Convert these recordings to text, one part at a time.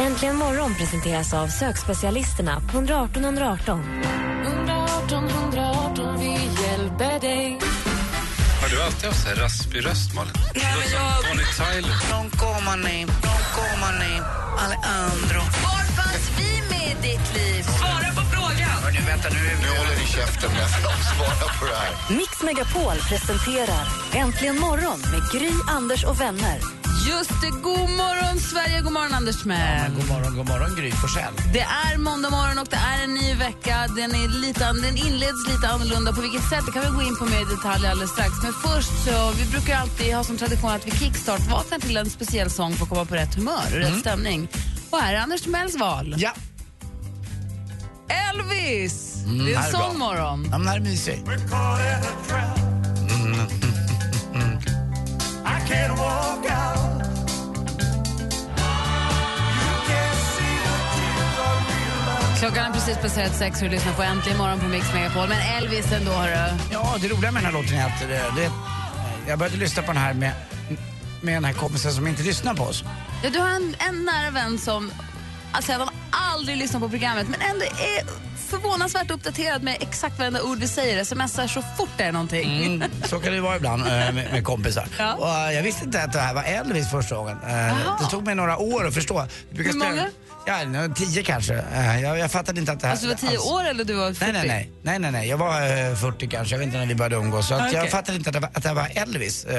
Äntligen morgon presenteras av sökspecialisterna på 118 118. Har du alltid haft så här raspig röst, Malin? Nej, men jag... Bonnie Tyler. Non comani, non comani, Alejandro. Var fanns vi med i ditt liv? Svara på frågan! Hörni, vänta nu. Nu håller ni käften med att svara på det här. Mix Megapol presenterar Äntligen morgon med Gry, Anders och vänner. Just det, god morgon Sverige, god morgon Anders Timell. God morgon, god morgon Gry Forssell. Det är måndag morgon och det är en ny vecka. Den, är lite, den inleds lite annorlunda. På vilket sätt det kan vi gå in på mer i detalj alldeles strax. Men först så, vi brukar alltid ha som tradition att vi kickstart vaknar till en speciell sång för att komma på rätt humör och rätt stämning. Och här är Anders Timells val. Ja, Elvis! det är en bra. sån morgon. ja men här är mysig. Klockan är precis passerat sex och du lyssnar på Äntligen morgon på Mix Megapol. Men Elvis ändå, hörru. Ja, det roliga med den här låten är att det, det, jag började lyssna på den här med, med den här kompisen som inte lyssnar på oss. Ja, du har en, en nära vän som alltså, han aldrig lyssnar på programmet men ändå är förvånansvärt uppdaterad med exakt varenda ord vi säger. Smsar så fort det är någonting. Mm, så kan det vara ibland eh, med, med kompisar. Ja. Och, eh, jag visste inte att det här var Elvis första gången. Eh, det tog mig några år att förstå. Hur många? Ja, tio kanske. Eh, jag, jag fattade inte att det här... Alltså du var tio alls- år eller du var 40? Nej, nej, nej. nej, nej, nej. Jag var eh, 40 kanske, jag vet inte när vi började umgås. Så att Okej. jag fattade inte att det var, att det var Elvis. Eh,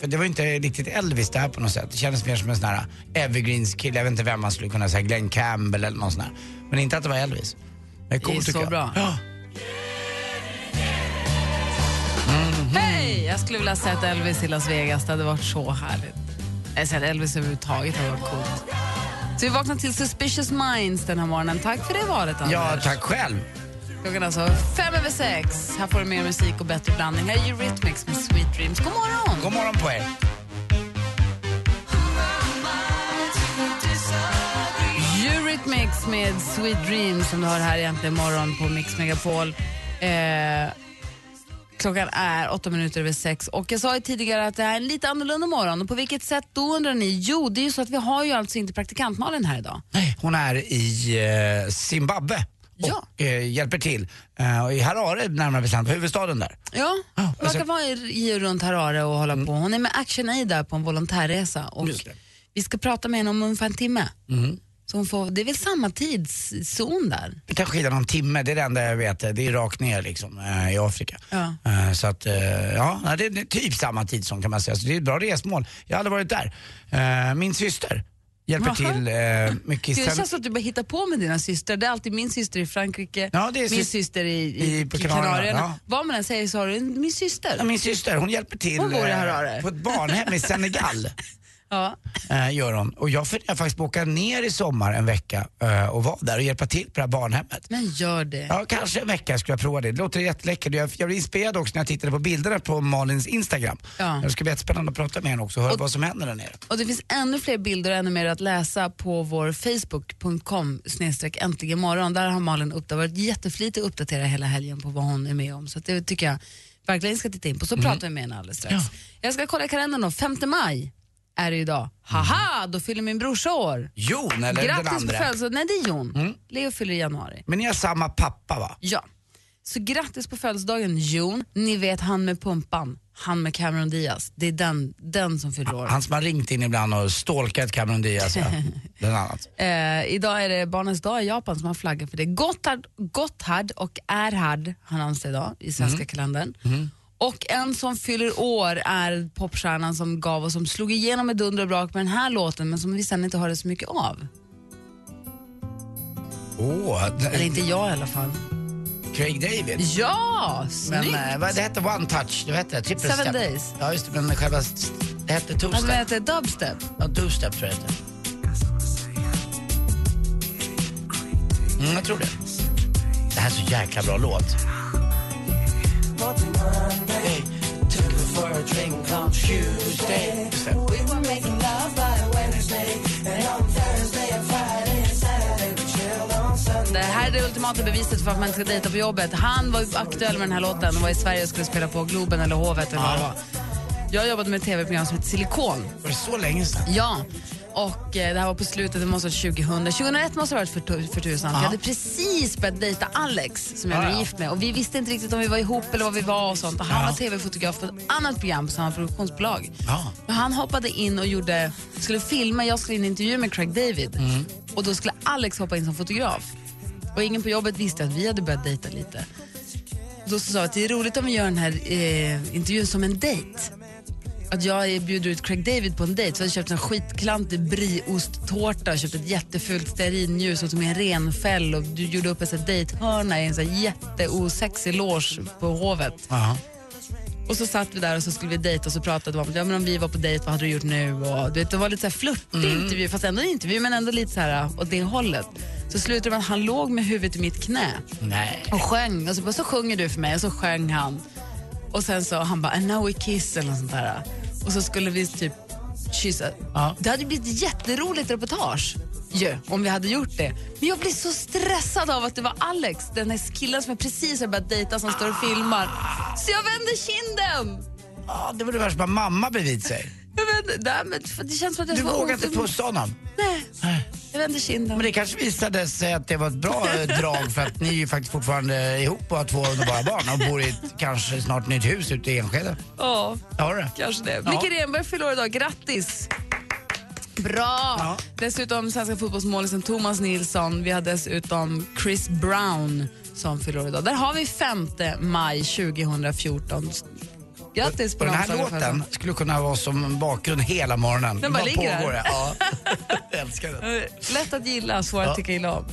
för det var inte riktigt Elvis det här på något sätt. Det kändes mer som en sån här Evergreens-kille. Jag vet inte vem man skulle kunna säga, Glenn Campbell eller någon sån här. Men inte att det var Elvis. Det är Det är så jag. bra. Ja. Hej! Jag skulle vilja ha sett Elvis i Las Vegas. Det hade varit så härligt. Jag sett Elvis överhuvudtaget hade varit coolt. Så vi vaknar till Suspicious Minds den här morgonen. Tack för det valet, Anders. ja, tack själv. Klockan alltså fem över sex. Här får du mer musik och bättre blandning. Här är Eurythmics med Sweet Dreams. God morgon! God morgon på er. Eurythmics med Sweet Dreams som du har här egentligen morgon på Mix Megapol. Eh, klockan är åtta minuter över sex och jag sa ju tidigare att det är en lite annorlunda morgon. Och på vilket sätt då undrar ni? Jo, det är ju så att vi har ju alltså inte praktikantmalen här idag. Nej, Hon är i eh, Zimbabwe Ja. och eh, hjälper till. Eh, och I Harare närmare bestämt, huvudstaden där. Ja, Ja, man alltså- kan vara i runt Harare och hålla på. Hon är med Action Aid där på en volontärresa och vi ska prata med henne om ungefär en timme. Så hon får, det är väl samma tidszon där? Det kan skilja någon timme, det är det enda jag vet. Det är rakt ner liksom eh, i Afrika. Ja. Eh, så att, eh, ja, det är typ samma tid som kan man säga. Så det är ett bra resmål. Jag har aldrig varit där. Min syster hjälper Jaha. till eh, mycket. Det Sen- känns som att du bara hittar på med dina systrar. Det är alltid min syster i Frankrike, Ja, det min sys- syster i, i, i- Kanarierna, ja. Vad man än säger så har du min syster. Ja, min syster, hon hjälper till Hon bor i eh, på ett barnhem i Senegal. Ja. eh, gör hon. Och jag funderar faktiskt på att åka ner i sommar en vecka eh, och vara där och hjälpa till på det här barnhemmet. Men gör det. Ja, kanske en vecka skulle jag prova det. Det låter jätteläckert. Jag, jag blev inspirerad också när jag tittade på bilderna på Malins Instagram. Ja. Det ska bli jättespännande att prata med henne också och höra vad som händer där nere. Och det finns ännu fler bilder och ännu mer att läsa på vår facebook.com snedstreck äntligen morgon. Där har Malin upp, varit jätteflitig och uppdaterat hela helgen på vad hon är med om. Så det tycker jag verkligen ska titta in på. Så pratar vi med henne alldeles strax. Ja. Jag ska kolla kalendern då. 5 maj är det idag. Haha, då fyller min brorsa år. Jon eller den Grattis på andra. födelsedagen. Nej, det är Jon. Leo fyller i januari. Men ni har samma pappa va? Ja. Så grattis på födelsedagen Jon. Ni vet han med pumpan. Han med Cameron Diaz. Det är den, den som fyller år. Han som har ringt in ibland och stalkat Cameron Diaz. Ja. Bland annat. Eh, idag är det barnens dag i Japan som har flaggat för det. Gotthard, Gotthard och Erhard har namnsdag idag i svenska kalendern. Och en som fyller år är popstjärnan som gav oss, som slog igenom med dunder och brak med den här låten men som vi sen inte hörde så mycket av. Åh, Eller inte jag i alla fall. Craig David. Ja, Men snyggt! eh, vad det hette One Touch, det hette Triple Seven Step. Days. Ja just det, men själva, det hette Two Step. det? Dubstep? Ja, Two Step tror jag det hette. Mm, jag tror det. Det här är så jäkla bra låt. Just det. Det här är det ultimata beviset för att man ska dejta på jobbet. Han var aktuell med den här låten och var i Sverige och skulle spela på Globen eller Hovet eller vad var. Jag jobbade med ett tv-program som heter Silikon. Var det så länge sedan? Ja. Och eh, det här var på slutet, det måste ha varit 2000. 2001 måste det ha varit för, för tusan. Jag hade precis börjat dejta Alex som jag Ja, blev ja. gift med. Och vi visste inte riktigt om vi var ihop eller vad vi var och sånt. Och han Ja. var tv-fotograf på ett annat program på samma produktionsbolag. Ja. Men han hoppade in och gjorde, skulle filma, jag skulle in i intervju med Craig David. Mm. Och då skulle Alex hoppa in som fotograf. Och ingen på jobbet visste att vi hade börjat dejta lite. Då sa jag att det är roligt om vi gör den här eh, intervjun som en dejt. Att jag bjuder ut Craig David på en dejt. Så jag hade köpt en skitklantig brieosttårta, köpt ett jättefult stearinljus och tog med en renfäll och du gjorde upp en dejthörna i en här jätteosexig loge på Hovet. Ja. Och så satt vi där och så skulle vi dejta och så pratade vi om ja, men om vi var på dejt, vad hade du gjort nu? Och, du vet, det var lite så flörtig intervju, fast ändå en intervju men ändå lite så här åt det hållet. Så slutade det med att han låg med huvudet i mitt knä Nej. och sjöng. Och så, bara, så sjunger du för mig och så sjöng han. Och sen så han bara, and now we kiss eller något sånt där. Och så skulle vi typ kyssa. Ja. Det hade blivit ett jätteroligt reportage ju, om vi hade gjort det. Men jag blir så stressad av att det var Alex, den här killen som jag precis har börjat dejta som står och filmar. Så jag vände kinden. Ja, det var det värsta, mamma bredvid sig. Jag vände, nej, men det känns som att jag Du vågade inte pussa honom. Nej, jag vände kinden. Men det kanske visade sig att det var ett bra eh, drag för att ni är ju faktiskt fortfarande ihop och har två underbara barn och bor i ett kanske snart nytt hus ute i Enskede. Ja, du det? kanske det. Ja. Micke Renberg fyller år idag, grattis! Bra! Ja. Dessutom svenska fotbollsmålisen Thomas Nilsson. Vi har dessutom Chris Brown som fyller idag. Där har vi 5 maj 2014. Grattis på den här låten skulle kunna vara som bakgrund hela morgonen. Den bara ligger pågår där. Ja. Jag älskar den. Eh, Lätt att gilla, svår att Ja. tycka illa om.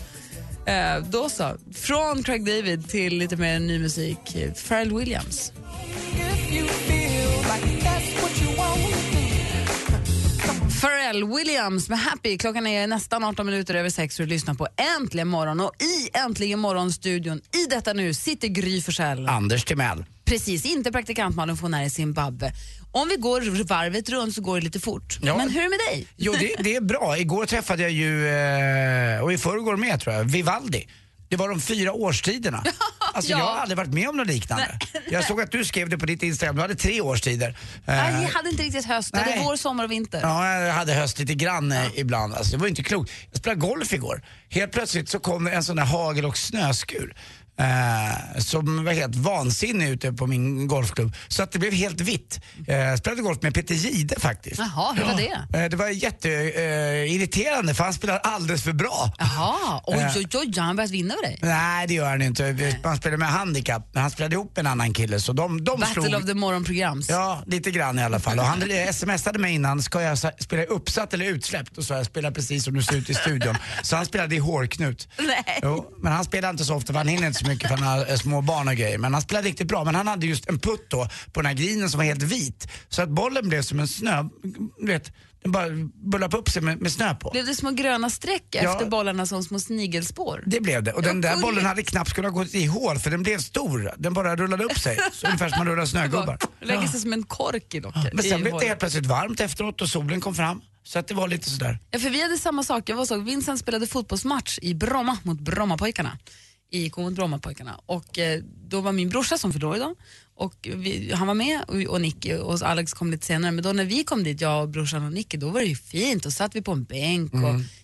Eh, då så, från Craig David till lite mer ny musik. Pharrell Williams. Pharrell Williams med Happy. Klockan är nästan 18 minuter över sex och du lyssnar på Äntligen morgon. Och i Äntligen morgon-studion, i detta nu, sitter Gry Forssell. Anders Timell. Precis, inte praktikant Malin för hon är i Zimbabwe. Om vi går varvet runt så går det lite fort. Ja. Men hur är det med dig? Jo, det, det är bra. Igår träffade jag ju, eh, och i förrgår med tror jag, Vivaldi. Det var de fyra årstiderna. Alltså, Ja. Jag har aldrig varit med om något liknande. Jag såg att du skrev det på ditt Instagram, du hade tre årstider. Eh, Nej, jag hade inte riktigt höst, det Nej. var vår, sommar och vinter. Ja, jag hade höst lite grann eh, ibland. Alltså, det var inte klokt. Jag spelade golf igår. Helt plötsligt så kom det en sån där hagel och snöskur. Eh, som var helt vansinnig ute på min golfklubb. Så att det blev helt vitt. Eh, spelade golf med Peter Gide faktiskt. Jaha, hur var det? Eh, det var jätteirriterande eh, för han spelar alldeles för bra. Jaha, oj Eh. oj oj, har han börjat vinna över dig? Nej det gör han inte. Man spelar med handikapp. Men han spelade ihop med en annan kille så de, de Battle slog... of the morgonprograms. Ja, lite grann i alla fall. Och han smsade mig innan, ska jag spela uppsatt eller utsläppt? Och så jag spelar precis som du ser ut i studion. Så han spelade i hårknut. Nej. Jo, men han spelar inte så ofta för han hinner inte så mycket för han har eh, små barn och grejer. Men han spelade riktigt bra. Men han hade just en putt då på den här grinen som var helt vit. Så att bollen blev som en snö, du vet, den bara bullade upp sig med, med snö på. Blev det små gröna streck Ja. efter bollarna som små snigelspår? Det blev det. Och den där bollen hade knappt kunnat gå i hål för den blev stor. Den bara rullade upp sig. Så ungefär som man rullar snögubbar. Lägger sig som en kork i locket. Men sen blev det helt plötsligt varmt efteråt och solen kom fram. Så att det var lite sådär. Ja, för vi hade samma sak. Jag var så, Vincent spelade fotbollsmatch i Bromma mot Brommapojkarna. IK mot Brommapojkarna. Och eh, då var min brorsa som förlorade dem. Och vi, han var med och, och Nicky och Alex kom lite senare. Men då när vi kom dit, jag och brorsan och Nicky, då var det ju fint. Då satt vi på en bänk och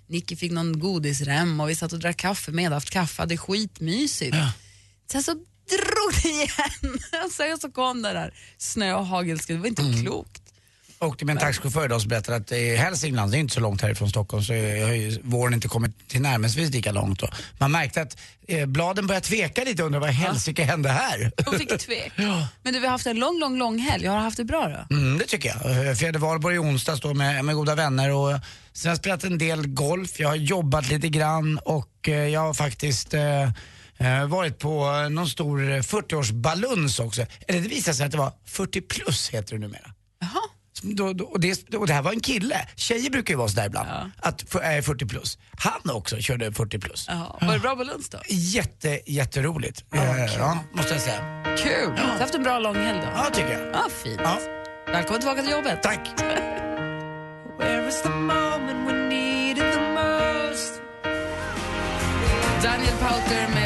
Nicky fick någon godisrem och vi satt och drack kaffe, medhaft kaffe, hade skitmysigt. Sen så drog det igen. Sen så kom det där snö och hagelskud. Det var inte klokt. Åkte med en taxichaufför idag som berättade att i Hälsingland, det är inte så långt härifrån Stockholm, så har ju våren inte kommit till närmast lika långt. Då. Man märkte att eh, bladen började tveka lite och undrade vad i helsike hände här? De fick tvek. Men du, vi har haft en lång, lång, lång helg. Har du haft det bra då? Mm, det tycker jag. Eh, jag hade valborg i onsdags då med, med goda vänner och sen har jag spelat en del golf, jag har jobbat lite grann och eh, jag har faktiskt eh, eh, varit på eh, någon stor 40-årsbaluns också. Eller det visade sig att det var 40 plus heter det numera. Då, då, och, det, och det här var en kille. Tjejer brukar ju vara sådär ibland. Att för, är 40 plus. Han också körde 40 plus. Jaha. Var det bra balans då? Jätte, jätteroligt. Eh, ja, måste jag säga. Kul! Du har haft en bra lång helg då? Ja, tycker jag. Ja, fint. Ja. Välkommen tillbaka till jobbet. Tack. Daniel Pauter med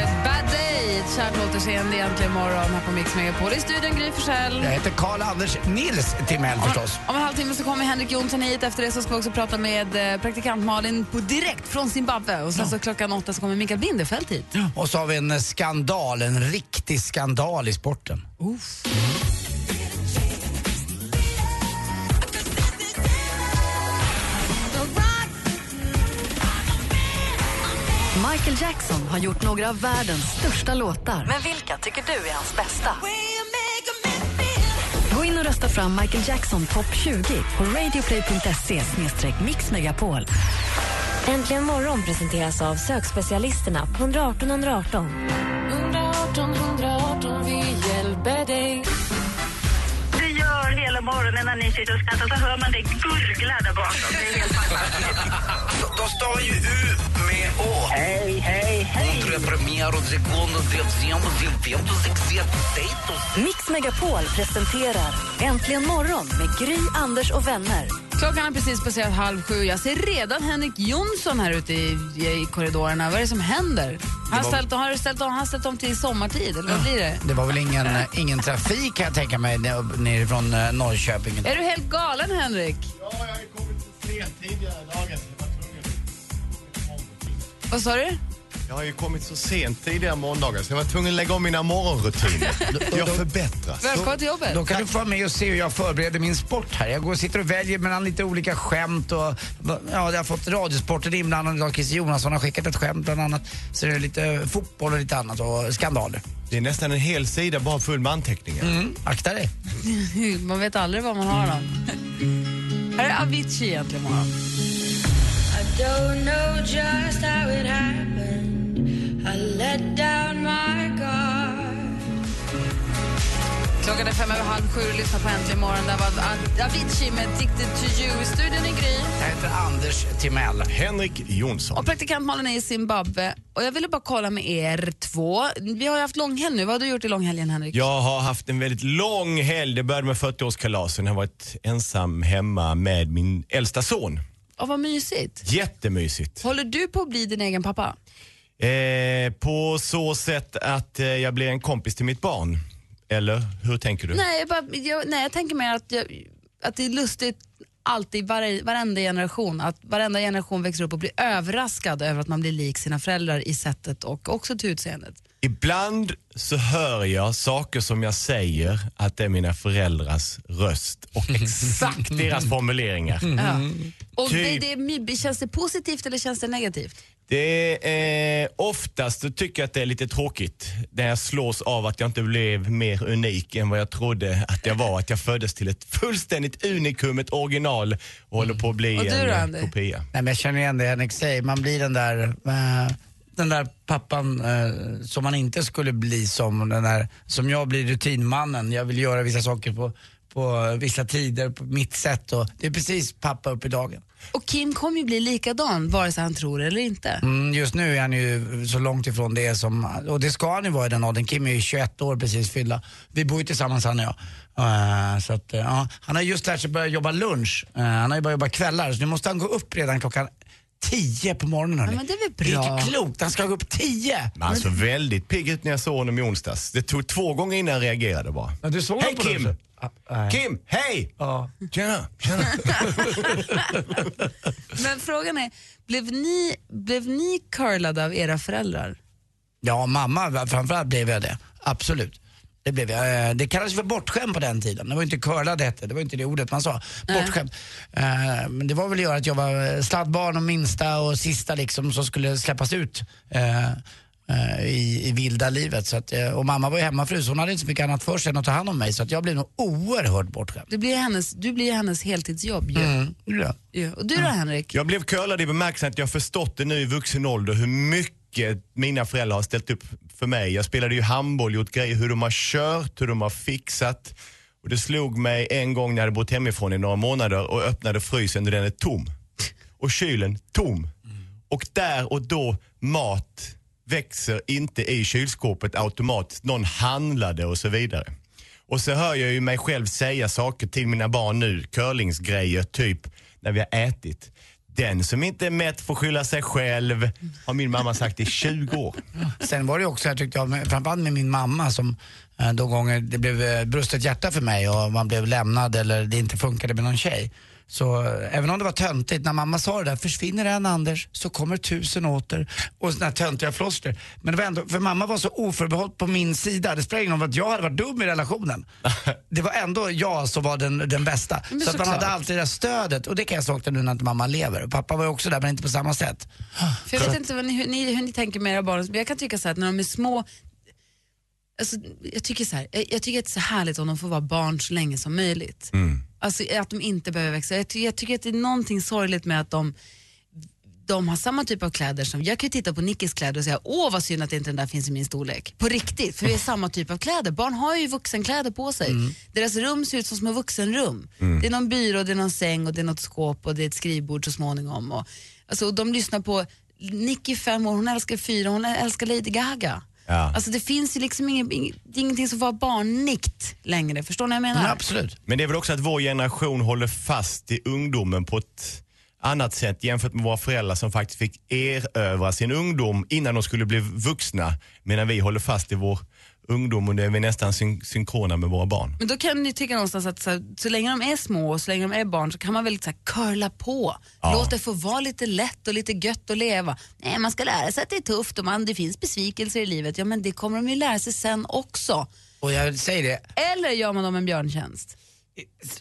Kärt återseende egentligen imorgon här på Mix Megapol. I studion Gry Forssell. Jag heter Karl-Anders Nils Timell förstås. Om en halvtimme så kommer Henrik Jonsson hit. Efter det så ska vi också prata med eh, praktikant Malin på direkt från Zimbabwe. Och sen så klockan åtta så kommer Mikael Bindefeld hit. Och så har vi en skandal, en riktig skandal i sporten. Michael Jackson har gjort några av världens största låtar. Men vilka tycker du är hans bästa? Gå in och rösta fram Michael Jackson topp 20 på radioplay.se mixmegapol. Äntligen morgon presenteras av sökspecialisterna på 118 118. 118 118, vi hjälper dig. Det gör hela morgonen när ni sitter och skrattar så hör man det gurgla där bakom. Det är helt fantastiskt. De stavar ju U Hej, hej, hej! Mix Megapol presenterar Äntligen morgon med Gry, Anders och vänner. Klockan är precis passerat halv sju. Jag ser redan Henrik Jonsson här ute i, i korridorerna. Vad är det som händer? Han har var- ställt, har, du ställt om, han ställt om till sommartid, eller vad blir det? Det var väl ingen, ingen trafik kan jag tänka mig ner- nerifrån eh, Norrköping. Är du helt galen, Henrik? Ja, jag har kommit sent tidigare i dagen. Vad sa du? Jag har ju kommit så sent tidigare måndagar så jag var tvungen att lägga om mina morgonrutiner. Jag förbättras. Välkommen till jobbet. Då kan du få vara med och se hur jag förbereder min sport här. Jag går och sitter och väljer mellan lite olika skämt och ja, jag har fått radiosporten inblandad idag. Christer Jonasson har skickat ett skämt bland annat. Så det är lite fotboll och lite annat och skandaler. Det är nästan en hel sida bara full med anteckningar. Mm, akta dig. Man vet aldrig vad man har dem. Här är Avicii egentligen morgon. I don't know just how it happened. I let down my guard. Klockan är fem över halv sju och lyssnar på Äntligen morgon. Där var Av- Avicii med Addicted to you. I studion i Gry. Jag heter Anders Timell. Henrik Jonsson. Och praktikant Malin är i Zimbabwe. Och jag ville bara kolla med er två. Vi har ju haft långhelg nu. Vad har du gjort i långhelgen, Henrik? Jag har haft en väldigt lång helg. Det började med 40-årskalasen. Jag har varit ensam hemma med min äldsta son. Och vad mysigt. Jättemysigt. Håller du på att bli din egen pappa? Eh, på så sätt att eh, jag blir en kompis till mitt barn. Eller hur tänker du? Nej, jag, bara, jag, nej, jag tänker mer att, jag, att det är lustigt alltid, var, varenda generation, att varenda generation växer upp och blir överraskad över att man blir lik sina föräldrar i sättet och också till utseendet. Ibland så hör jag saker som jag säger att det är mina föräldrars röst och exakt deras formuleringar. Ja. Och det, Typ. det, känns det positivt eller känns det negativt? Det är, oftast så tycker jag att det är lite tråkigt när jag slås av att jag inte blev mer unik än vad jag trodde att jag var. Att jag föddes till ett fullständigt unikum, ett original och håller på att bli Och du en då, Andy? kopia. Nej, men jag känner igen det Henrik säger. Man blir den där, eh, den där pappan eh, som man inte skulle bli som. Den där, som jag blir rutinmannen. Jag vill göra vissa saker på, på vissa tider, på mitt sätt. Och det är precis pappa upp i dagen. Och Kim kommer ju bli likadan vare sig han tror eller inte. Mm, just nu är han ju så långt ifrån det som, och det ska han ju vara i den åldern. Kim är ju 21 år precis fyllda. Vi bor ju tillsammans han och jag. Eh, så att, ja, han har just lärt sig börja jobba lunch. Eh, han har ju börjat jobba kvällar så nu måste han gå upp redan klockan 10 på morgonen. hörni. Ja, men det är väl Det är bra. inte klokt, han ska gå upp 10. Men alltså väldigt pigg ut när jag såg honom i onsdags. Det tog två gånger innan jag reagerade bara. Ja, du såg Hej på Kim! Ah. Kim, hej! Ja. Tjena, tjena. Men frågan är, blev ni, blev ni curlade av era föräldrar? Ja, mamma framförallt blev jag det. Absolut. Det blev jag. Eh, Det kallades för bortskämd på den tiden. Det var inte curlad hette, det var inte det ordet man sa. Bortskämd. Eh, Men det var väl att göra att jag var sladdbarn och minsta och sista liksom som skulle släppas ut. eh, eh, I, i vilda livet. Så att, eh, och mamma var ju hemmafru så hon hade inte så mycket annat för sig än att ta hand om mig. Så att jag blev nog oerhört bortskämd. Det blir hennes, du blir hennes heltidsjobb ju. Mm, ja. Ja. Och du då Henrik? Jag blev curlad i bemärkelsen att jag har förstått det nu i vuxen ålder hur mycket och eh, mina föräldrar har ställt upp för mig. Jag spelade ju handboll, gjort grejer, hur de har kört, hur de har fixat. Och det slog mig en gång när jag hade bott hemifrån i några månader och öppnade frysen och den är tom. Och kylen tom. Och där och då, mat växer inte i kylskåpet automatiskt. Någon handlade och så vidare. Och så hör jag ju mig själv säga saker till mina barn nu, curlingsgrejer, typ när vi har ätit. Den som inte är mätt får skylla sig själv, har min mamma sagt i 20 år. Sen var det också, jag tyckte jag, framförallt med min mamma som eh, de gånger det blev eh, brustet hjärta för mig och man blev lämnad eller det inte funkade med någon tjej. Så eh, även om det var töntigt, när mamma sa det där, försvinner en Anders så kommer tusen åter och sådana här töntiga floskler. Men det var ändå, för mamma var så oförbehållt på min sida, det spelar ingen roll att jag hade varit dum i relationen. Det var ändå jag som var den, den bästa. Men så att man hade alltid det där stödet och det kan jag sakna nu när inte mamma lever. Pappa var ju också där men inte på samma sätt. För jag vet inte vad ni, hur, ni, hur ni tänker med era barn. Men Jag kan tycka så här att när de är små, alltså, jag, tycker så här, jag, jag tycker att det är så härligt om de får vara barn så länge som möjligt. Alltså att de inte behöver växa. Jag, ty, jag tycker att det är någonting sorgligt med att de de har samma typ av kläder som, jag kan ju titta på Nickis kläder och säga åh vad synd att inte den där finns i min storlek. På riktigt, för vi är samma typ av kläder. Barn har ju vuxenkläder på sig. Deras rum ser ut som små vuxenrum. Mm. Det är någon byrå, det är någon säng och det är något skåp och det är ett skrivbord så småningom. Och, alltså, och de lyssnar på Nicky fem år, hon älskar fyra, hon älskar Lady Gaga. Ja. Alltså det finns ju liksom ingen, ing- det är ingenting som var barnnikt längre. Förstår ni vad jag menar? absolut. Men det är väl också att vår generation håller fast i ungdomen på ett annat sätt jämfört med våra föräldrar som faktiskt fick erövra sin ungdom innan de skulle bli vuxna. Medan vi håller fast i vår ungdom och det är vi nästan syn- synkrona med våra barn. Men då kan ni tycka någonstans att så, här, så länge de är små och så länge de är barn så kan man väl så här, curla på. Ja. Låt det få vara lite lätt och lite gött att leva. Nej, man ska lära sig att det är tufft och man, det finns besvikelser i livet. Ja, men det kommer de ju lära sig sen också. Och jag säger det, Eller gör man dem en björntjänst?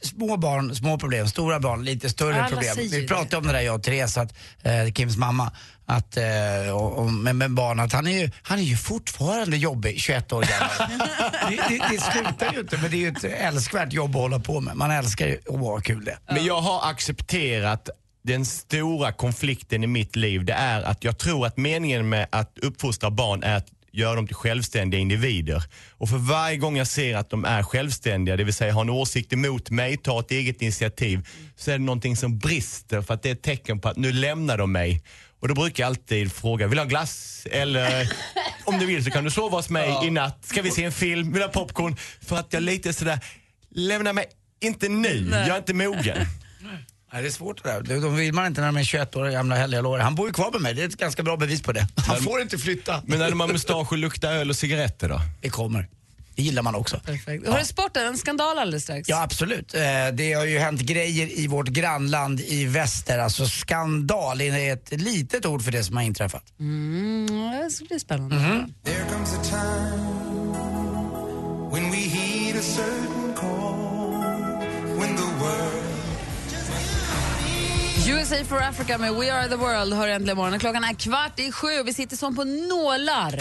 små barn, små problem, stora barn, lite större Alla problem. Vi det. pratade om det där jag och Therese, att, eh, Kims mamma, att, eh, och, och, med, med barn, att han är, ju, han är ju fortfarande jobbig, 21 år gammal. det, det, det slutar ju inte, men det är ju ett älskvärt jobb att hålla på med. Man älskar ju, åh vad kul det. Men jag har accepterat den stora konflikten i mitt liv. Det är att jag tror att meningen med att uppfostra barn är att göra dem till självständiga individer. Och för varje gång jag ser att de är självständiga, det vill säga har en åsikt emot mig, tar ett eget initiativ, så är det någonting som brister för att det är ett tecken på att nu lämnar de mig. Och då brukar jag alltid fråga, vill du ha glass? Eller om du vill så kan du sova hos mig i natt. Ska vi se en film? Vill du ha popcorn? För att jag lite sådär, lämna mig inte nu, jag är inte mogen. Nej, det är svårt det där. De- vill man inte när de är 21 år gamla heller. jag lovar. Han bor ju kvar med mig, det är ett ganska bra bevis på det. Han får inte flytta. Men när de har mustasch och luktar öl och cigaretter då? Det kommer. Det gillar man också. Perfekt. Har du sporten? En skandal alldeles strax. Ja absolut. Eh, Det har ju hänt grejer i vårt grannland i väster. Alltså skandal är ett litet ord för det som har inträffat. Mm, det ska bli spännande. The world USA for Africa med We are the world hör äntligen morgonen. Klockan är kvart i sju och vi sitter som på nålar.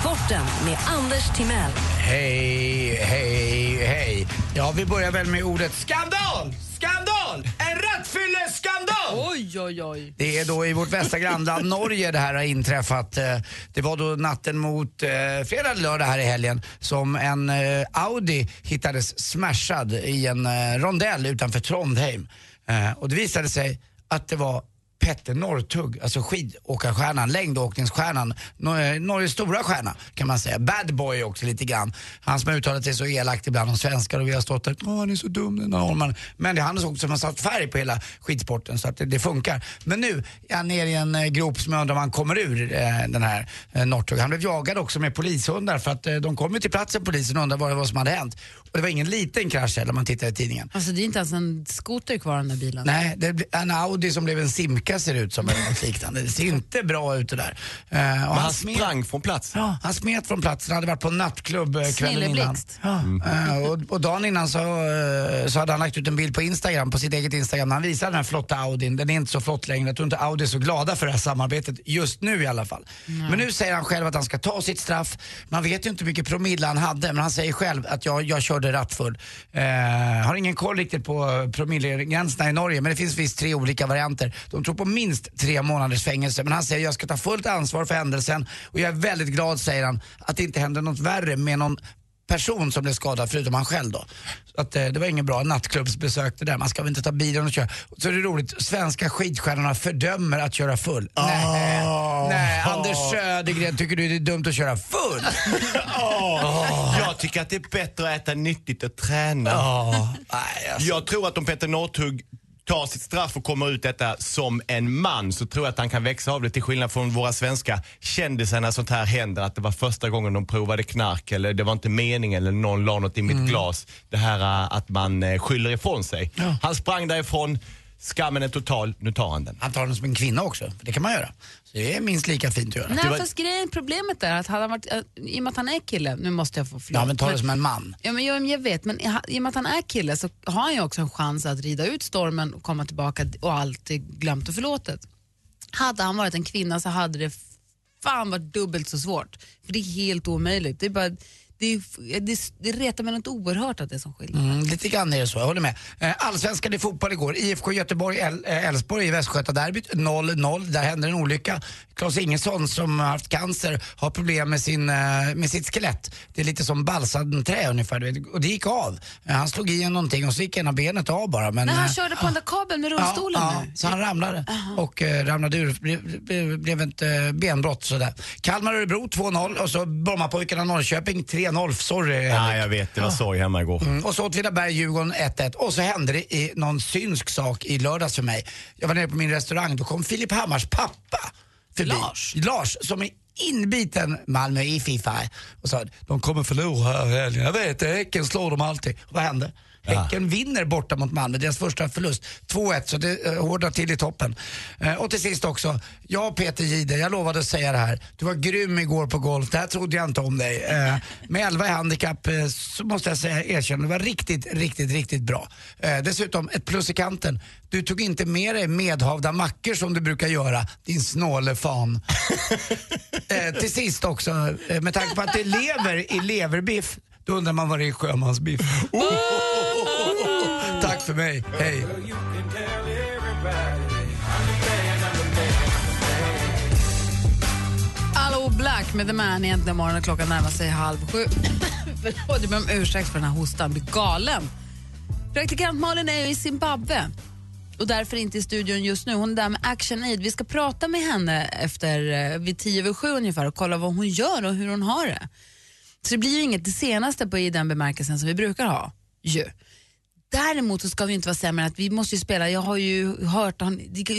Sporten med Anders Timell. Hej, hej, hej. Ja, vi börjar väl med ordet skandal! Skandal! En rattfylleskandal! Oj, oj, oj. Det är då i vårt västra grannland Norge det här har inträffat. Eh, Det var då natten mot eh, fredag eller lördag här i helgen som en eh, Audi hittades smashad i en rondell utanför Trondheim. Och det visade sig att det var Petter Northug, alltså skidåkarstjärnan, längdåkningsstjärnan, Nor- eh, Norges stora stjärna kan man säga. Bad boy också lite grann. Han som har uttalat sig så elakt ibland om svenskar och vi har stått där, åh han är så dum den där norrmannen. Men det är han också som har satt färg på hela skidsporten så att det, det funkar. Men nu är han nere i en eh, grop som jag undrar om han kommer ur eh, den här eh, Northug. Han blev jagad också med polishundar för att eh, de kom ju till platsen polisen och undrade vad det var som hade hänt. Och det var ingen liten krasch heller om man tittar i tidningen. Alltså det är inte ens en skoter kvar den där bilen. Nej, det blir en Audi som blev en Simca ser det ut som eller något liknande. Det ser inte bra ut det där. Och Men han smet- sprang från platsen? Ja, han smet från platsen, hade varit på nattklubb eh, kvällen innan. Ja. Eh, och, och dagen innan så, så hade han lagt ut en bild på Instagram, på sitt eget Instagram. Han visade den här flotta Audin. Den är inte så flott längre. Jag tror inte Audi är så glada för det här samarbetet just nu i alla fall. Men nu säger han själv att han ska ta sitt straff. Man vet ju inte hur mycket promille han hade, men han säger själv att jag, jag körde eller rattfull. Eh, har ingen koll riktigt på promillegränserna i Norge men det finns visst tre olika varianter. De tror på minst tre månaders fängelse men han säger jag ska ta fullt ansvar för händelsen och jag är väldigt glad säger han att det inte hände något värre med någon person som blev skadad förutom han själv då. Så att, eh, det var ingen bra nattklubbsbesök det där. Man ska väl inte ta bilen och köra. Så är det roligt, svenska skidstjärnorna fördömer att köra full. Nej, nej, Anders Södergren tycker du det är dumt att köra full? Jag tycker att det är bättre att äta nyttigt och träna. alltså. Jag tror att om Petter Northug tar sitt straff och kommer ut detta som en man så tror jag att han kan växa av det till skillnad från våra svenska kändisar när sånt här händer. Att det var första gången de provade knark eller det var inte meningen eller någon la något i mitt glas. Det här äh, att man äh, skyller ifrån sig. Han sprang därifrån, skammen är total, nu tar han den. Han tar den som en kvinna också, för det kan man göra. Så det är minst lika fint att göra. Nej, fast grejen, problemet är att hade han varit, äh, i och med att han är kille, nu måste jag få förlåt. Ja men ta det som en man. Ja, men jag, jag vet, men i- i och med att han är kille så har han ju också en chans att rida ut stormen och komma tillbaka och allt är glömt och förlåtet. Hade han varit en kvinna så hade det fan varit dubbelt så svårt. För det är helt omöjligt. Det, är bara, det, det, det retar mig något oerhört att det är som skillnad. Mm, lite grann är det så, jag håller med. Eh, Allsvenskan i fotboll igår. IFK Göteborg, eh, Elfsborg i Västgötaderbyt 0-0. Där hände en olycka. Claes Ingesson som har haft cancer har problem med, sin, eh, med sitt skelett. Det är lite som balsamträ ungefär. Och det gick av. Han slog i någonting och så gick ena benet av bara. Men, Nej, han körde på den där kabeln med rullstolen ja, ja, så han ramlade och eh, ramlade ur. Blev, blev, ett benbrott sådär. Kalmar-Örebro 2-0 och så Brommapojkarna Norrköping 3-0. Sorry Ja, jag vet, det var sorg hemma igår. Mm, och så Åtvidaberg-Djurgården 1-1. Och så hände det i någon synsk sak i lördags för mig. Jag var nere på min restaurang, då kom Filip Hammars pappa förbi. Lars? Lars, som är inbiten Malmö i Fifa och sa de kommer förlora här helgen. Jag vet det, Häcken slår dem alltid. Och vad hände? Häcken vinner borta mot Malmö, deras första förlust. 2-1, så det eh, hårdar till i toppen. Eh, och till sist också, jag Peter Jihde, jag lovade att säga det här. Du var grym igår på golf, det här trodde jag inte om dig. Eh, med 11 i handikapp eh, så måste jag säga, erkänna, du var riktigt, riktigt, riktigt bra. Eh, dessutom, ett plus i kanten. Du tog inte med dig medhavda mackor som du brukar göra, din snåle fan. till sist också, med tanke på att det lever i leverbiff, då undrar man vad det är sjömansbiff. Tack för mig, hej. Allo Black med The Man egentligen imorgon och klockan närmar sig halv sju. Förlåt, jag ber om ursäkt för den här hostan, blir galen. Praktikant Malin är ju i Zimbabwe och därför inte i studion just nu. Hon är där med Action Aid. Vi ska prata med henne efter eh, vid tio över sju ungefär och kolla vad hon gör och hur hon har det. Så det blir ju inget det senaste på, i den bemärkelsen som vi brukar ha. Ju. Däremot så ska vi inte vara sämre att vi måste ju spela, jag har ju hört,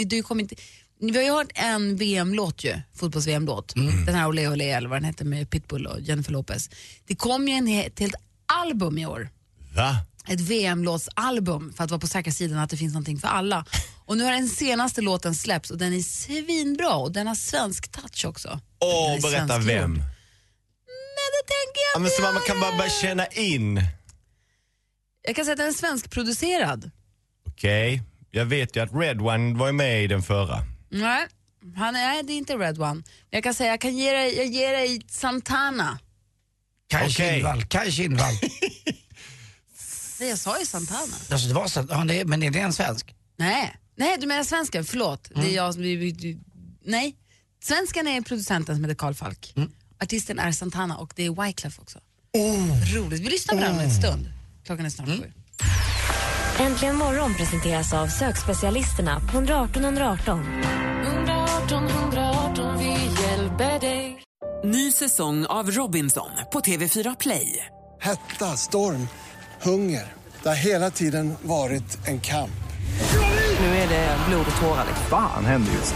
det kommer inte, vi har ju hört en VM-låt ju, fotbolls-VM-låt. Den här Ole Ole eller vad den hette med Pitbull och Jennifer Lopez. Det kom ju en ett helt album i år. Va? Ett VM-låtsalbum för att vara på säkra sidan att det finns någonting för alla. Och nu har den senaste låten släppts och den är svinbra och den har svensk touch också. Åh, berätta vem. Nej, det tänker jag Ja, men så man kan bara börja känna in. Jag kan säga att den är svenskproducerad. Okej, jag vet ju att Red One var med i den förra. Nej, han är, nej, det är inte Red One. Men jag kan säga, jag kan ge dig, jag ger dig Santana. Kaj. Kindvall, Kaj Kindvall. Nej, jag sa ju Santana. alltså, det var så, ja, det, men är det en svensk? Nej, nej du menar svensken, förlåt. Det är jag som, nej, svensken är producenten som heter Karl Falk. Artisten är Santana och det är Wyclef också. Roligt, vi lyssnar på den om en stund. Klockan är snart sju. Äntligen morgon presenteras av sökspecialisterna på 118 118. 118 118, vi hjälper dig. Ny säsong av Robinson på TV4 Play. Hetta, storm, hunger. Det har hela tiden varit en kamp. Nu är det blod och tårar. Fan händer just